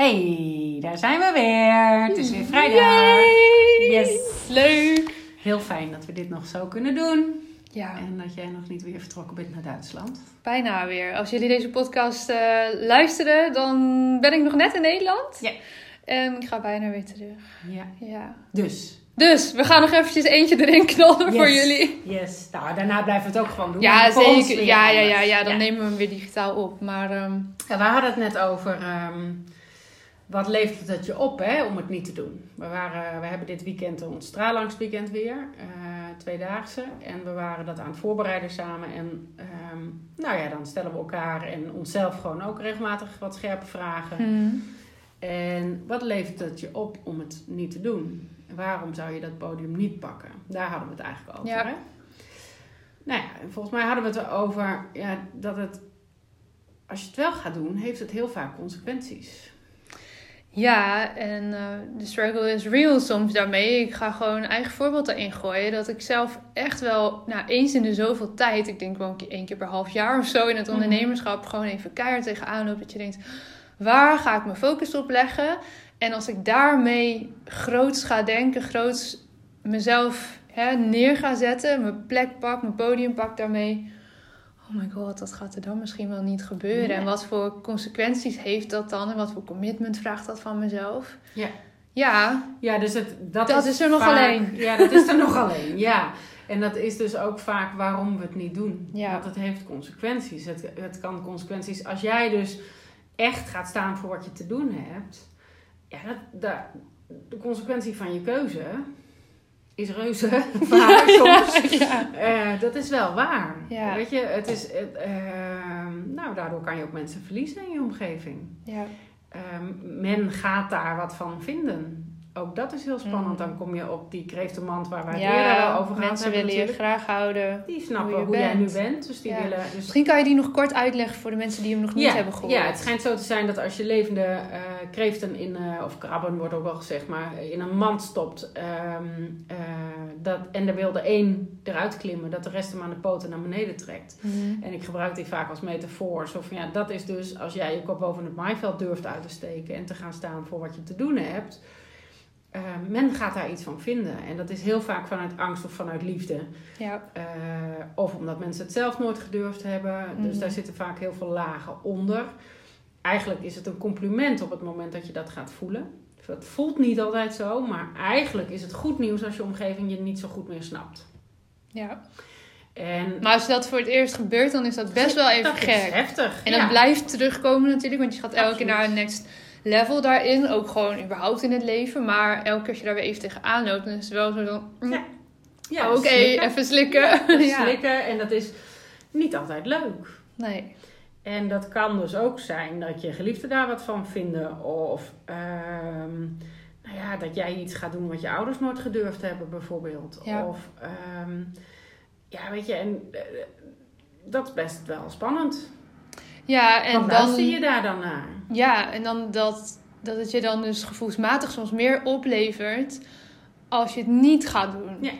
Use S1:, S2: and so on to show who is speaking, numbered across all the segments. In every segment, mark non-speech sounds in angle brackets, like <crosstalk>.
S1: Hey, daar zijn we weer. Het is weer vrijdag.
S2: Yay!
S1: Yes.
S2: Leuk!
S1: Heel fijn dat we dit nog zo kunnen doen.
S2: Ja,
S1: En dat jij nog niet weer vertrokken bent naar Duitsland.
S2: bijna weer. Als jullie deze podcast eh, luisteren, dan ben ik nog net in Nederland.
S1: Ja.
S2: En ik ga bijna weer terug.
S1: Ja.
S2: Ja.
S1: Dus.
S2: Dus, we gaan nog eventjes eentje erin knallen voor jullie.
S1: Yes. Nou, daarna blijven we het ook gewoon doen.
S2: Ja, zeker. Ja, ja, ja, ja, dan nemen we hem weer digitaal op. Maar ehm,
S1: Ja, we hadden het net over ehm, wat levert het je op hè, om het niet te doen. We, waren, we hebben dit weekend ons straalangstweekend weer, eh tweedaagse. En we waren dat aan het voorbereiden samen. En ehm, nou ja, dan stellen we elkaar en onszelf gewoon ook regelmatig wat scherpe vragen.
S2: hmm.
S1: En wat levert het je op om het niet te doen? Waarom zou je dat podium niet pakken? Daar hadden we het eigenlijk over.
S2: Ja.
S1: Hè? Nou ja, en volgens mij hadden we het erover ja, dat het, als je het wel gaat doen, heeft het heel vaak consequenties.
S2: Ja, en eh, de struggle is real soms daarmee. Ik ga gewoon een eigen voorbeeld erin gooien. Dat ik zelf echt wel, nou eens in de zoveel tijd, ik denk wel keer, één keer per half jaar of zo in het
S1: Mhm.
S2: ondernemerschap, gewoon even keihard tegenaan loop. Dat je denkt, waar ga ik mijn focus op leggen? En als ik daarmee groots ga denken, groots mezelf hè, neer ga zetten, mijn plek pak, mijn podium pak daarmee. Oh my god, dat gaat er dan misschien wel niet gebeuren. En wat voor consequenties heeft dat dan? En wat voor commitment vraagt dat van mezelf?
S1: Ja.
S2: Ja,
S1: Ja, dus het, dat,
S2: Dat is er nog
S1: vaak-
S2: alleen.
S1: Ja, dat is er nog alleen, ja. En dat is dus ook vaak waarom we het niet doen.
S2: Ja.
S1: Want het heeft consequenties. Het, het kan consequenties. Als jij dus echt gaat staan voor wat je te doen hebt. Ja, dat, dat- de consequentie van je keuze is reuze. <laughs> <laughs> Soms.
S2: ja.
S1: Eh, dat is wel waar.
S2: Ja.
S1: Weet je, het is. Ehm, nou, daardoor kan je ook mensen verliezen in je omgeving.
S2: ja.
S1: Ehm, men gaat daar wat van vinden. Ook dat is heel spannend.
S2: Mm.
S1: Dan kom je op die kreeftenmand waar wij het eerder over gehad
S2: mensen willen je graag houden.
S1: Die snappen
S2: hoe
S1: hoe,
S2: je
S1: jij nu
S2: bent.
S1: Dus die
S2: Ja.
S1: willen... Dus
S2: Misschien kan je die nog kort uitleggen voor de mensen die hem nog niet
S1: ja,
S2: hebben gehoord.
S1: ja, het schijnt zo te zijn dat als je levende eh, kreeften in, eh, of krabben wordt ook wel gezegd, maar in een mand stopt ehm, eh, dat, en er wil er één eruit klimmen, dat de rest hem aan de poten naar beneden trekt.
S2: Mhm.
S1: En ik gebruik die vaak als metafoor. Zo van, ja, dat is dus als jij je kop boven het maaiveld durft uit te steken en te gaan staan voor wat je te doen hebt. Eh, men gaat daar iets van vinden. En dat is heel vaak vanuit angst of vanuit liefde.
S2: Ja,
S1: Eh, of omdat mensen het zelf nooit gedurfd hebben. Dus
S2: Mhm.
S1: daar zitten vaak heel veel lagen onder. Eigenlijk is het een compliment op het moment dat je dat gaat voelen. Het voelt niet altijd zo, maar eigenlijk is het goed nieuws als je omgeving je niet zo goed meer snapt.
S2: ja.
S1: En
S2: Maar als dat voor het eerst gebeurt, dan is dat best wel even
S1: dat is
S2: gek.
S1: heftig.
S2: En dat
S1: ja.
S2: blijft terugkomen natuurlijk, want je gaat elke keer naar een next level daarin. Ook gewoon überhaupt in het leven. Maar elke keer als je daar weer even tegenaan loopt, dan is het wel zo van... mm,
S1: Ja. Ja,
S2: Oké, even slikken.
S1: Ja, even <laughs> slikken. En dat is niet altijd leuk.
S2: Nee.
S1: En dat kan dus ook zijn dat je geliefden daar wat van vinden. Of ehm, nou ja, dat jij iets gaat doen wat je ouders nooit gedurfd hebben, bijvoorbeeld.
S2: Ja.
S1: Of ehm, ja, weet je, en eh, dat is best wel spannend.
S2: Ja, en
S1: En
S2: dan...
S1: luister je daar dan naar?
S2: Ja, en dan dat, dat het je dan dus gevoelsmatig soms meer oplevert als je het niet gaat doen.
S1: Ja.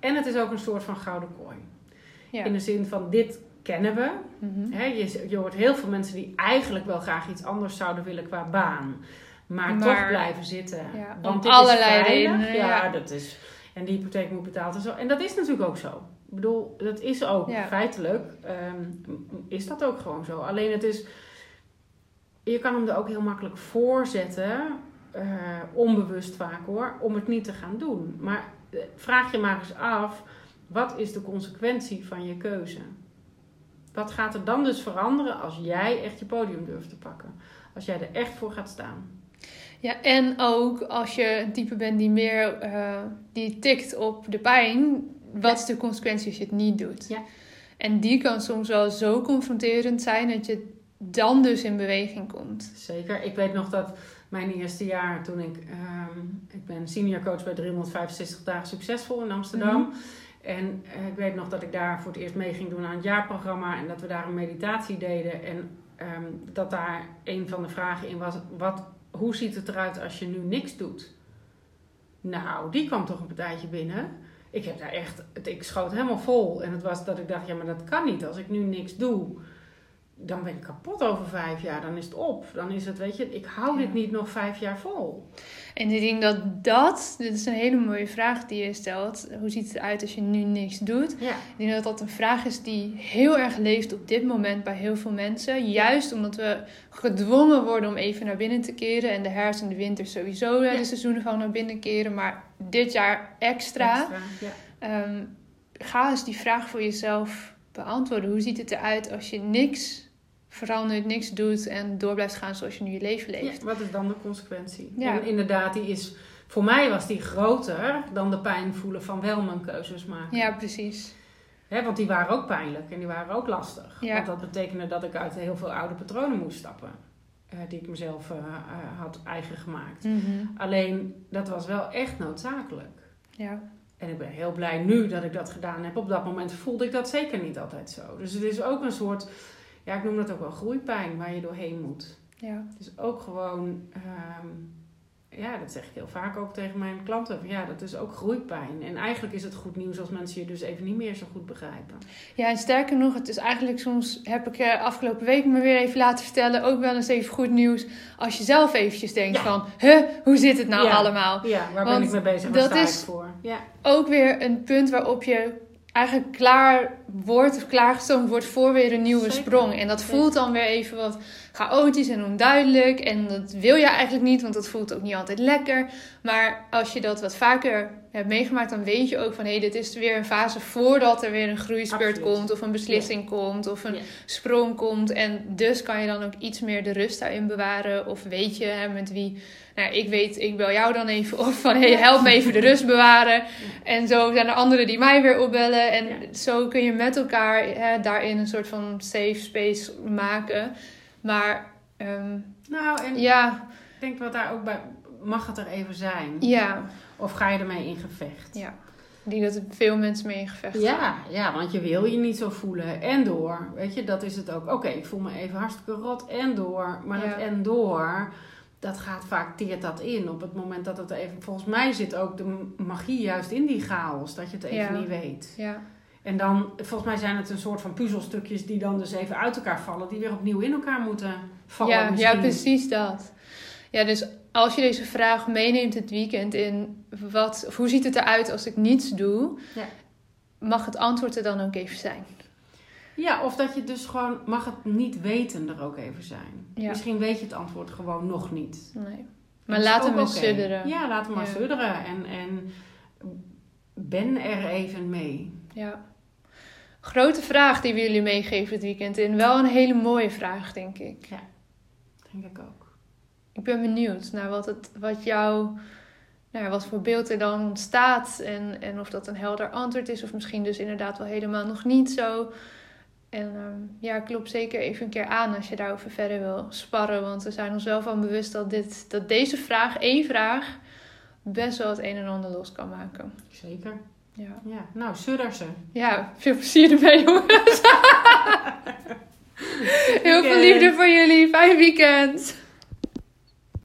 S1: En het is ook een soort van gouden kooi.
S2: Ja.
S1: In de zin van, dit kennen we.
S2: Mhm.
S1: Je, je hoort heel veel mensen die eigenlijk wel graag iets anders zouden willen qua baan. Maar,
S2: Maar-
S1: toch blijven zitten.
S2: Ja,
S1: Want dit
S2: allerlei
S1: is
S2: redenen,
S1: Ja,
S2: ja.
S1: dat is. En die hypotheek moet betaald en zo. En dat is natuurlijk ook zo. Ik bedoel, dat is ook feitelijk. ehm, is dat ook gewoon zo. Alleen het is. Je kan hem er ook heel makkelijk voor zetten. eh, onbewust vaak hoor. Om het niet te gaan doen. Maar eh, vraag je maar eens af. Wat is de consequentie van je keuze? Wat gaat er dan dus veranderen als jij echt je podium durft te pakken? Als jij er echt voor gaat staan.
S2: Ja, en ook als je een type bent die meer eh, die tikt op de pijn, wat is de consequentie als je het niet doet?
S1: Ja.
S2: En die kan soms wel zo confronterend zijn dat je dan dus in beweging komt.
S1: Zeker. Ik weet nog dat mijn eerste jaar toen ik... ehm, ik ben senior coach bij 365 dagen succesvol in Amsterdam. En eh, ik weet nog dat ik daar voor het eerst mee ging doen aan het jaarprogramma. En dat we daar een meditatie deden. En ehm, dat daar een van de vragen in was... Wat, hoe ziet het eruit als je nu niks doet? Nou, die kwam toch een partijtje binnen. Ik heb daar echt... Ik schoot helemaal vol. En het was dat ik dacht, ja, maar dat kan niet. Als ik nu niks doe dan ben ik kapot over vijf jaar. Dan is het op. Dan is het, weet je, ik hou dit niet nog vijf jaar vol.
S2: En ik denk dat dat, dit is een hele mooie vraag die je stelt. Hoe ziet het uit als je nu niks doet?
S1: Ja.
S2: Ik denk dat dat een vraag is die heel erg leeft op dit moment bij heel veel mensen. Juist omdat we gedwongen worden om even naar binnen te keren. En de herfst en de winter sowieso, ja. de seizoenen van naar binnen keren. Maar dit jaar extra.
S1: Extra, ja.
S2: Ehm, ga eens die vraag voor jezelf beantwoorden. Hoe ziet het eruit als je niks verandert, niks doet en door blijft gaan zoals je nu je leven
S1: Ja,
S2: leeft?
S1: wat is dan de consequentie?
S2: Ja.
S1: En inderdaad, die is, voor mij was die groter dan de pijn voelen van wel mijn keuzes maken.
S2: Ja, precies.
S1: Want die waren ook pijnlijk en die waren ook lastig.
S2: Ja.
S1: Want dat betekende dat ik uit heel veel oude patronen moest stappen. eh, die ik mezelf eh, eh, had eigen gemaakt.
S2: Mhm.
S1: Alleen, dat was wel echt noodzakelijk.
S2: Ja.
S1: En ik ben heel blij nu dat ik dat gedaan heb. Op dat moment voelde ik dat zeker niet altijd zo. Dus het is ook een soort, ja, ik noem dat ook wel groeipijn waar je doorheen moet.
S2: ja.
S1: Is ook gewoon, ehm, ja, dat zeg ik heel vaak ook tegen mijn klanten. Ja, dat is ook groeipijn. En eigenlijk is het goed nieuws als mensen je dus even niet meer zo goed begrijpen.
S2: Ja, en sterker nog, het is eigenlijk soms, heb ik eh, afgelopen week me weer even laten vertellen, ook wel eens even goed nieuws. Als je zelf eventjes denkt
S1: Ja.
S2: van, huh, hoe zit het nou
S1: Ja.
S2: allemaal?
S1: Ja, waar
S2: Want
S1: ben ik mee bezig? Waar
S2: dat
S1: sta
S2: is-
S1: ik voor? Ja,
S2: Ook weer een punt waarop je eigenlijk klaar wordt of klaargestoomd wordt voor weer een nieuwe
S1: Zeker.
S2: sprong. En dat voelt dan weer even wat chaotisch en onduidelijk. En dat wil je eigenlijk niet, want dat voelt ook niet altijd lekker. Maar als je dat wat vaker hebt meegemaakt, dan weet je ook van... hé, hey, dit is weer een fase voordat er weer een groeispurt
S1: Absoluut.
S2: komt... of een beslissing komt of een
S1: Ja.
S2: sprong komt. En dus kan je dan ook iets meer de rust daarin bewaren. Of weet je hè, met wie... Nou, ik weet, ik bel jou dan even op van... hé, hey, help me even de rust bewaren. <laughs> En zo zijn er anderen die mij weer opbellen. En
S1: Ja.
S2: zo kun je met elkaar hè, daarin een soort van safe space maken. Maar ehm,
S1: nou en
S2: ja,
S1: ik denk wat daar ook bij, mag het er even zijn?
S2: ja,
S1: Of ga je ermee in gevecht?
S2: ja. Ik denk dat er veel mensen mee in gevecht zijn.
S1: Ja, ja, want je wil je niet zo voelen. En door. Weet je, dat is het ook. Oké, ik voel me even hartstikke rot. En door. Maar
S2: Ja.
S1: dat en door, dat gaat vaak, teert dat in. Op het moment dat het even... Volgens mij zit ook de magie juist in die chaos. Dat je het even
S2: Ja.
S1: niet weet.
S2: Ja,
S1: En dan, volgens mij zijn het een soort van puzzelstukjes die dan dus even uit elkaar vallen. Die weer opnieuw in elkaar moeten vallen.
S2: ja, ja, precies dat. Ja, dus als je deze vraag meeneemt het weekend in... Wat, of hoe ziet het eruit als ik niets doe?
S1: Ja.
S2: Mag het antwoord er dan ook even zijn?
S1: Ja, of dat je dus gewoon, mag het niet weten er ook even zijn.
S2: Ja.
S1: Misschien weet je het antwoord gewoon nog niet.
S2: Nee. Maar
S1: Dat
S2: laat hem eens
S1: oké.
S2: sudderen.
S1: Ja, laat hem maar
S2: Ja.
S1: sudderen. En, en ben er even mee.
S2: Ja. Grote vraag die we jullie meegeven het weekend in. Wel een hele mooie vraag, denk ik.
S1: Denk ik ook.
S2: Ik ben benieuwd naar wat, het, wat jou, nou, ja, wat voor beeld er dan ontstaat. En, en of dat een helder antwoord is, of misschien dus inderdaad wel helemaal nog niet zo. En ehm, ja, klop zeker even een keer aan als je daarover verder wil sparren. Want we zijn ons wel van bewust dat, dit, dat deze vraag, één vraag, best wel het een en ander los kan maken.
S1: Zeker.
S2: Ja,
S1: Ja, nou, sudder ze.
S2: ja veel plezier ermee, <laughs> jongens. <laughs> Heel veel liefde voor jullie. Fijn weekend.